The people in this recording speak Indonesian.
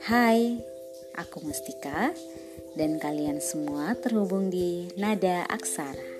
Hai, aku Mustika dan kalian semua terhubung di Nada Aksara.